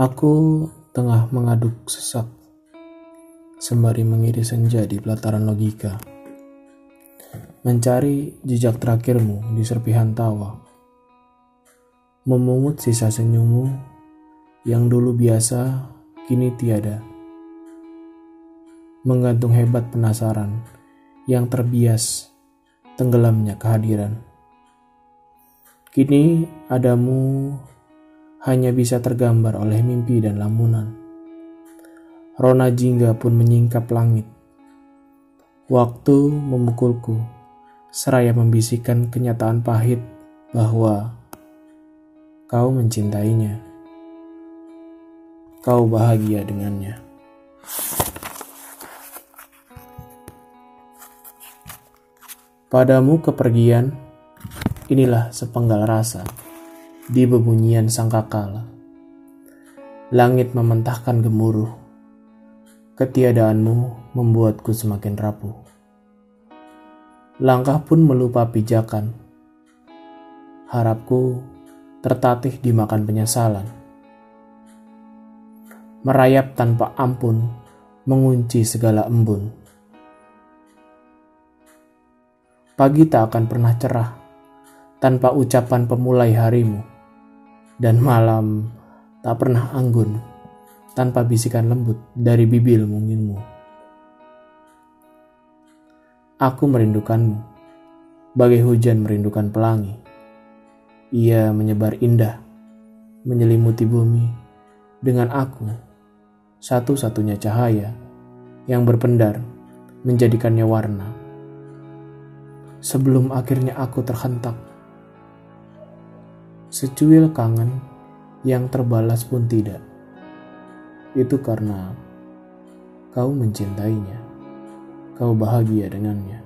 Aku tengah mengaduk sesak sembari mengiri senja di pelataran logika. Mencari jejak terakhirmu di serpihan tawa. Memungut sisa senyummu yang dulu biasa kini tiada. Menggantung hebat penasaran yang terbias tenggelamnya kehadiran. Kini adamu hanya bisa tergambar oleh mimpi dan lamunan. Rona jingga pun menyingkap langit. Waktu memukulku, seraya membisikkan kenyataan pahit bahwa kau mencintainya. Kau bahagia dengannya. Padamu kepergian, inilah sepenggal rasa di bebunyian sangkakala. Langit mementahkan gemuruh. Ketiadaanmu membuatku semakin rapuh. Langkah pun melupa pijakan. Harapku tertatih dimakan penyesalan. Merayap tanpa ampun, mengunci segala embun. Pagi tak akan pernah cerah tanpa ucapan pemulai harimu dan malam tak pernah anggun tanpa bisikan lembut dari bibir munginmu. Aku merindukanmu, bagai hujan merindukan pelangi. Ia menyebar indah, menyelimuti bumi dengan aku, satu-satunya cahaya yang berpendar menjadikannya warna. Sebelum akhirnya aku terhentak Secuil kangen yang terbalas pun tidak. Itu karena kau mencintainya, kau bahagia dengannya.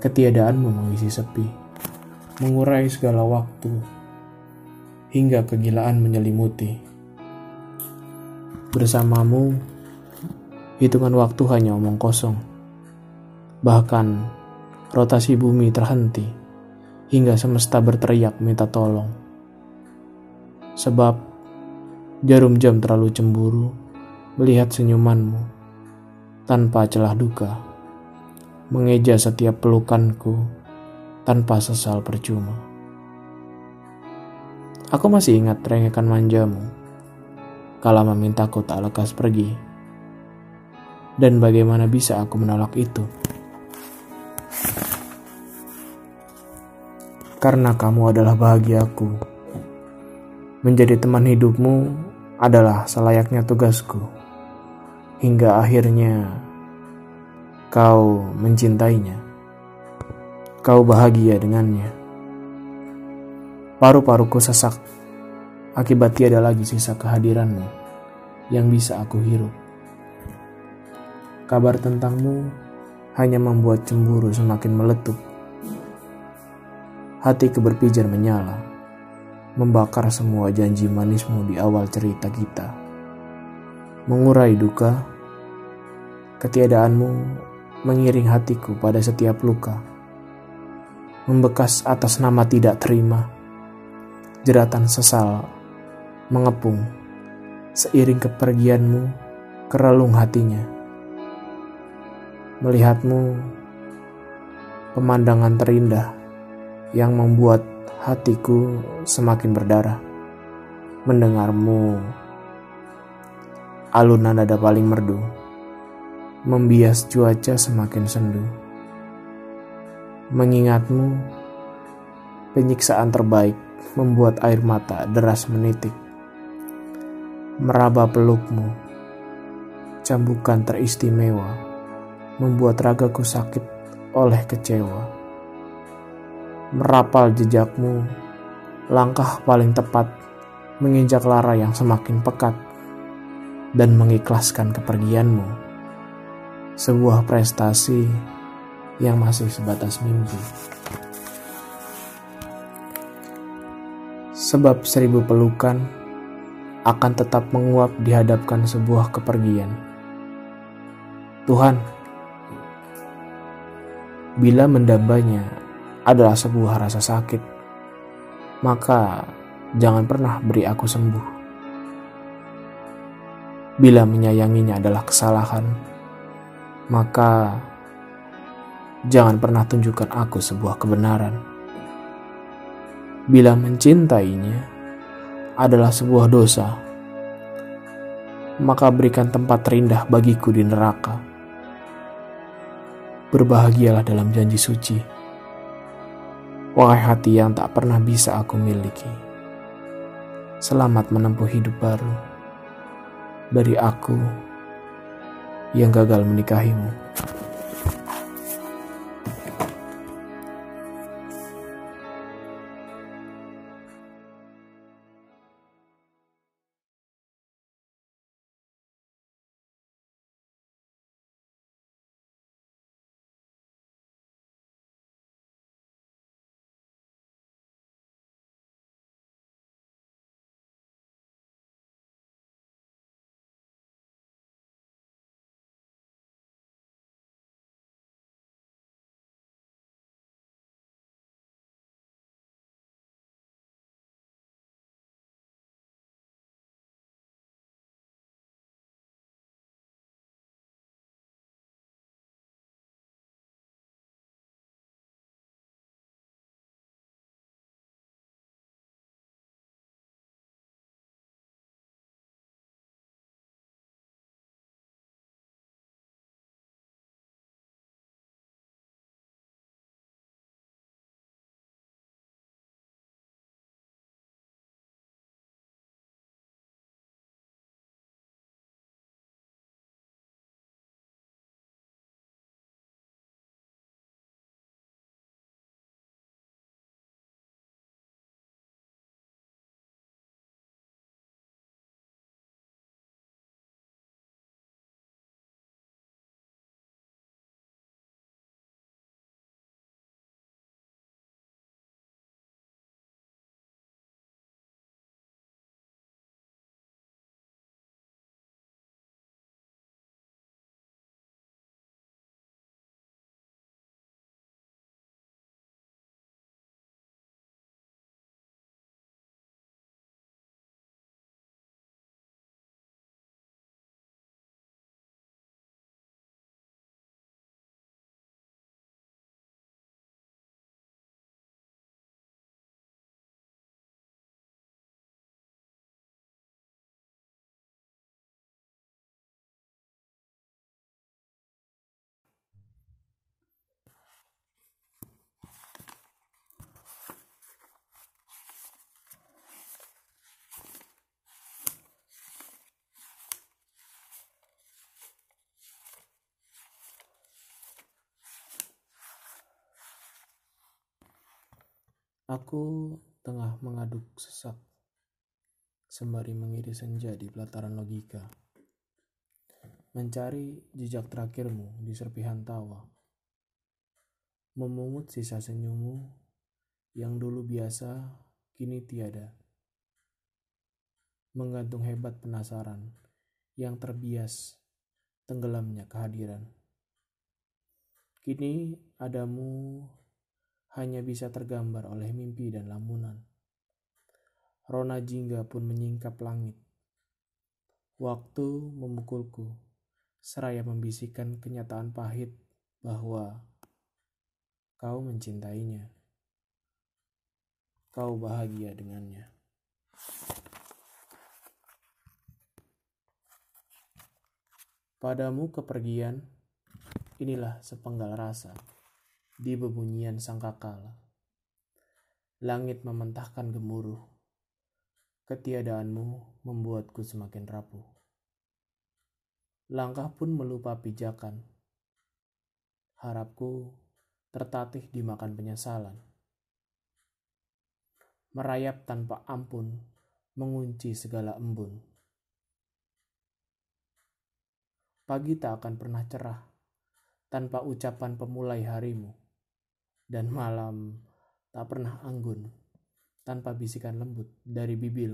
Ketiadaanmu mengisi sepi, mengurai segala waktu, hingga kegilaan menyelimuti. Bersamamu, hitungan waktu hanya omong kosong. Bahkan, rotasi bumi terhenti hingga semesta berteriak minta tolong. Sebab jarum jam terlalu cemburu melihat senyumanmu tanpa celah duka, mengeja setiap pelukanku tanpa sesal percuma. Aku masih ingat rengekan manjamu, kala memintaku tak lekas pergi. Dan bagaimana bisa aku menolak itu? Karena kamu adalah bahagiaku. Menjadi teman hidupmu adalah selayaknya tugasku. Hingga akhirnya kau mencintainya. Kau bahagia dengannya. Paru-paruku sesak akibat tiada lagi sisa kehadiranmu yang bisa aku hirup. Kabar tentangmu hanya membuat cemburu semakin meletup Hatiku berpijar menyala, membakar semua janji manismu di awal cerita kita. Mengurai duka, ketiadaanmu mengiring hatiku pada setiap luka. Membekas atas nama tidak terima, jeratan sesal mengepung seiring kepergianmu kerelung hatinya. Melihatmu, pemandangan terindah yang membuat hatiku semakin berdarah. Mendengarmu, alunan nada paling merdu, membias cuaca semakin sendu. Mengingatmu, penyiksaan terbaik membuat air mata deras menitik. Meraba pelukmu, cambukan teristimewa, membuat ragaku sakit oleh kecewa merapal jejakmu, langkah paling tepat menginjak lara yang semakin pekat dan mengikhlaskan kepergianmu. Sebuah prestasi yang masih sebatas mimpi. Sebab seribu pelukan akan tetap menguap dihadapkan sebuah kepergian. Tuhan, bila mendambanya adalah sebuah rasa sakit, maka jangan pernah beri aku sembuh. Bila menyayanginya adalah kesalahan, maka jangan pernah tunjukkan aku sebuah kebenaran. Bila mencintainya adalah sebuah dosa, maka berikan tempat terindah bagiku di neraka. Berbahagialah dalam janji suci Wahai hati yang tak pernah bisa aku miliki, selamat menempuh hidup baru dari aku yang gagal menikahimu. Aku tengah mengaduk sesak, sembari mengiris senja di pelataran logika. Mencari jejak terakhirmu di serpihan tawa. Memungut sisa senyummu yang dulu biasa, kini tiada. Menggantung hebat penasaran yang terbias tenggelamnya kehadiran. Kini adamu hanya bisa tergambar oleh mimpi dan lamunan. Rona jingga pun menyingkap langit. Waktu memukulku, seraya membisikkan kenyataan pahit bahwa kau mencintainya. Kau bahagia dengannya. Padamu kepergian, inilah sepenggal rasa di bebunyian sangkakala. Langit mementahkan gemuruh. Ketiadaanmu membuatku semakin rapuh. Langkah pun melupa pijakan. Harapku tertatih dimakan penyesalan. Merayap tanpa ampun, mengunci segala embun. Pagi tak akan pernah cerah tanpa ucapan pemulai harimu dan malam tak pernah anggun tanpa bisikan lembut dari bibir.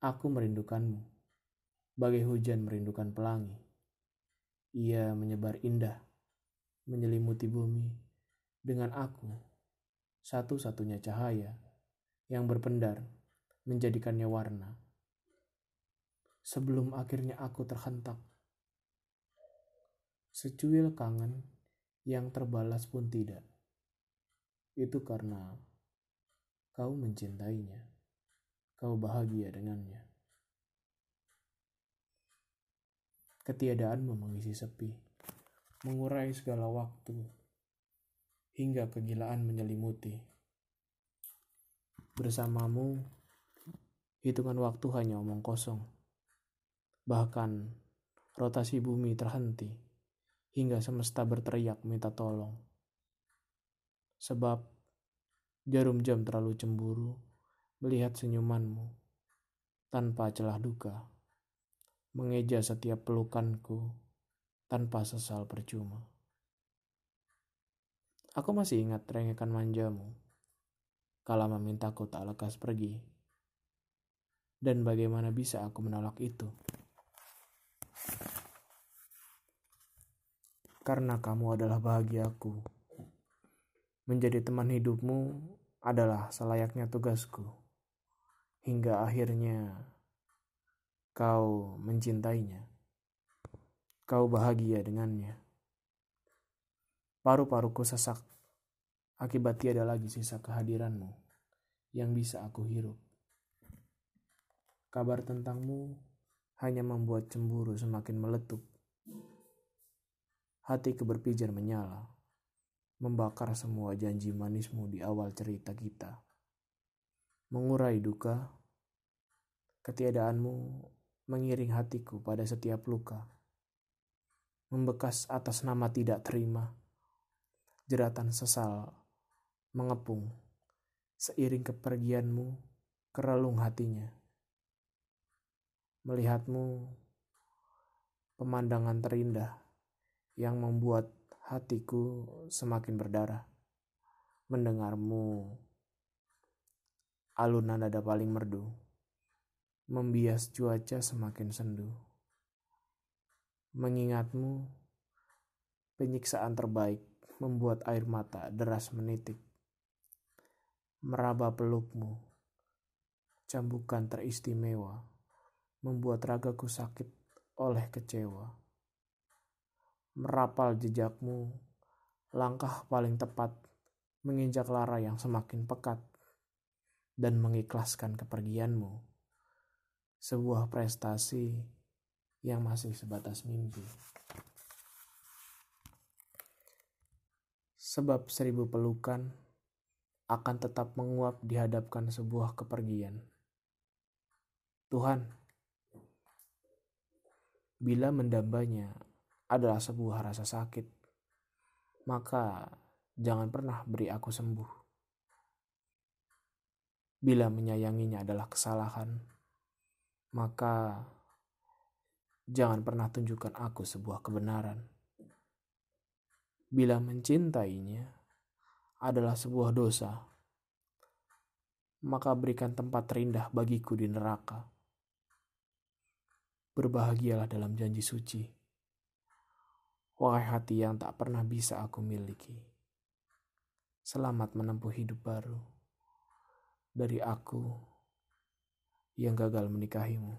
Aku merindukanmu, bagai hujan merindukan pelangi. Ia menyebar indah, menyelimuti bumi dengan aku satu-satunya cahaya yang berpendar menjadikannya warna. Sebelum akhirnya aku terhentak, secuil kangen yang terbalas pun tidak. Itu karena kau mencintainya, kau bahagia dengannya. Ketiadaanmu mengisi sepi, mengurai segala waktu, hingga kegilaan menyelimuti. Bersamamu, hitungan waktu hanya omong kosong. Bahkan, rotasi bumi terhenti, hingga semesta berteriak minta tolong. Sebab, jarum jam terlalu cemburu melihat senyumanmu tanpa celah duka mengeja setiap pelukanku tanpa sesal percuma. Aku masih ingat rengekan manjamu, kala memintaku tak lekas pergi. Dan bagaimana bisa aku menolak itu? Karena kamu adalah bahagiaku. Menjadi teman hidupmu adalah selayaknya tugasku. Hingga akhirnya Kau mencintainya. Kau bahagia dengannya. Paru-paruku sesak akibat tiada lagi sisa kehadiranmu yang bisa aku hirup. Kabar tentangmu hanya membuat cemburu semakin meletup. Hatiku berpijar menyala, membakar semua janji manismu di awal cerita kita. Mengurai duka, ketiadaanmu mengiring hatiku pada setiap luka. Membekas atas nama tidak terima, jeratan sesal mengepung seiring kepergianmu ke relung hatinya. Melihatmu pemandangan terindah yang membuat hatiku semakin berdarah. Mendengarmu alunan nada paling merdu membias cuaca semakin sendu. Mengingatmu, penyiksaan terbaik membuat air mata deras menitik. Meraba pelukmu, cambukan teristimewa, membuat ragaku sakit oleh kecewa. Merapal jejakmu, langkah paling tepat menginjak lara yang semakin pekat dan mengikhlaskan kepergianmu sebuah prestasi yang masih sebatas mimpi. Sebab seribu pelukan akan tetap menguap dihadapkan sebuah kepergian. Tuhan, bila mendambanya adalah sebuah rasa sakit, maka jangan pernah beri aku sembuh. Bila menyayanginya adalah kesalahan, maka jangan pernah tunjukkan aku sebuah kebenaran. Bila mencintainya adalah sebuah dosa, maka berikan tempat terindah bagiku di neraka. Berbahagialah dalam janji suci. Wahai hati yang tak pernah bisa aku miliki. Selamat menempuh hidup baru. Dari aku yang gagal menikahimu.